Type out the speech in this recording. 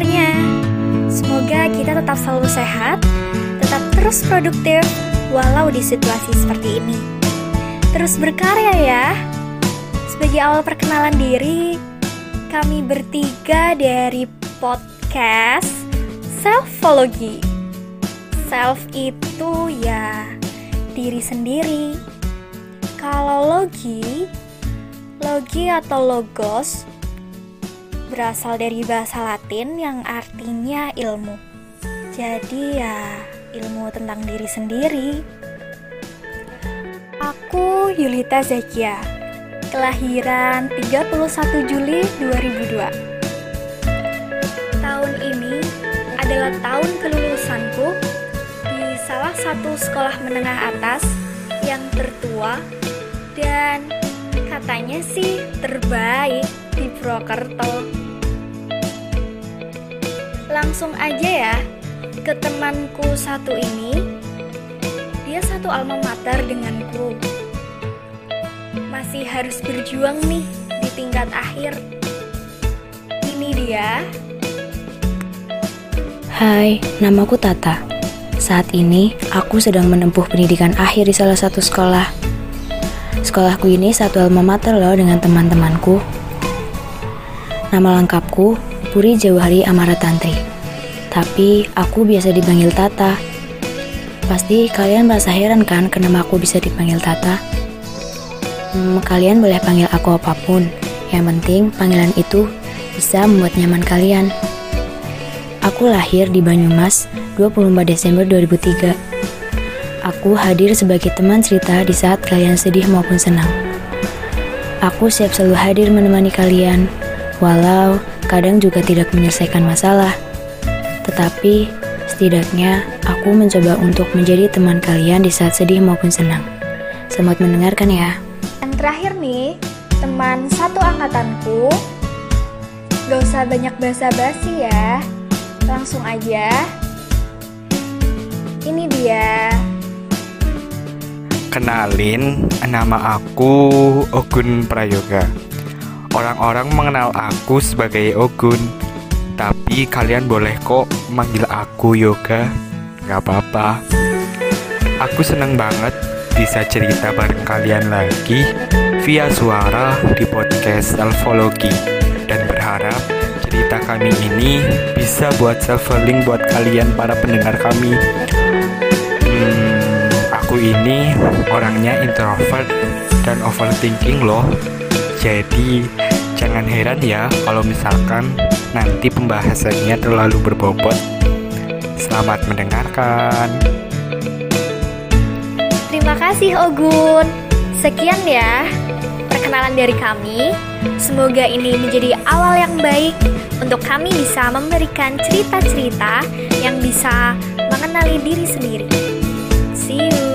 kabarnya? Semoga kita tetap selalu sehat, tetap terus produktif, walau di situasi seperti ini. Terus berkarya ya. Sebagai awal perkenalan diri, kami bertiga dari podcast Selfology. Self itu ya diri sendiri. Kalau logi, logi atau logos berasal dari bahasa Latin yang artinya ilmu. Jadi ya ilmu tentang diri sendiri. Aku Yulita Zakia, kelahiran 31 Juli 2002. Tahun ini adalah tahun kelulusanku di salah satu sekolah menengah atas yang tertua dan katanya sih terbaik Purwokerto langsung aja ya ke temanku satu ini. Dia satu alma mater denganku. Masih harus berjuang nih di tingkat akhir. Ini dia. Hai, namaku Tata. Saat ini, aku sedang menempuh pendidikan akhir di salah satu sekolah. Sekolahku ini satu alma mater loh dengan teman-temanku. Nama lengkapku Puri Jawahari Amaratantri. Tapi aku biasa dipanggil Tata. Pasti kalian merasa heran kan kenapa aku bisa dipanggil Tata? Hmm, kalian boleh panggil aku apa pun. Yang penting panggilan itu bisa membuat nyaman kalian. Aku lahir di Banyumas 24 Desember 2003. Aku hadir sebagai teman cerita di saat kalian sedih maupun senang. Aku siap selalu hadir menemani kalian, walau kadang juga tidak menyelesaikan masalah. Tetapi, setidaknya aku mencoba untuk menjadi teman kalian di saat sedih maupun senang. Selamat mendengarkan ya. Yang terakhir nih, teman satu angkatanku. Gak usah banyak basa-basi ya. Langsung aja. Ini dia. Kenalin, nama aku Ogun Prayoga. Orang-orang mengenal aku sebagai Ogun. Tapi kalian boleh kok manggil aku Yoga. Gak apa-apa. Aku seneng banget bisa cerita bareng kalian lagi Via suara di podcast Selfology Dan berharap cerita kami ini bisa buat self-healing buat kalian para pendengar kami. Hmm, aku ini orangnya introvert dan overthinking loh jadi jangan heran ya kalau misalkan nanti pembahasannya terlalu berbobot. Selamat mendengarkan. Terima kasih Ogun. Sekian ya perkenalan dari kami. Semoga ini menjadi awal yang baik untuk kami bisa memberikan cerita-cerita yang bisa mengenali diri sendiri. See you.